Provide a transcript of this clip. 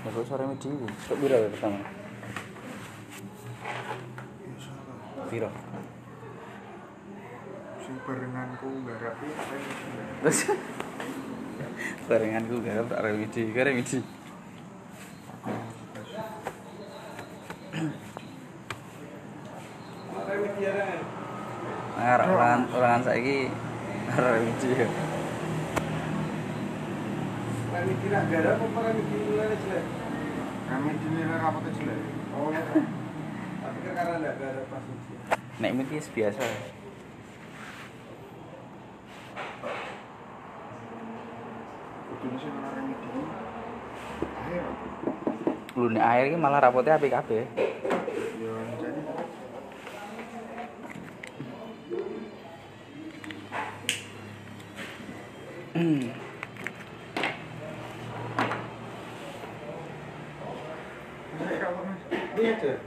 Ya kok sore midi iku. Kok piro ya pertama? Ya. Piro? Sing barenganku nggarap iki kaya Terus barenganku garap tak remedi, remedi. Nah, orang orang saiki remedi ya. Kami kira gara apa kami kira jelek? Kami dinilai rapat jelek. Oh, tapi kan karena pas ujian. Nek biasa. Remedi. Lu nek akhir iki malah rapotnya apik kabeh. Ya Hmm. Beerte.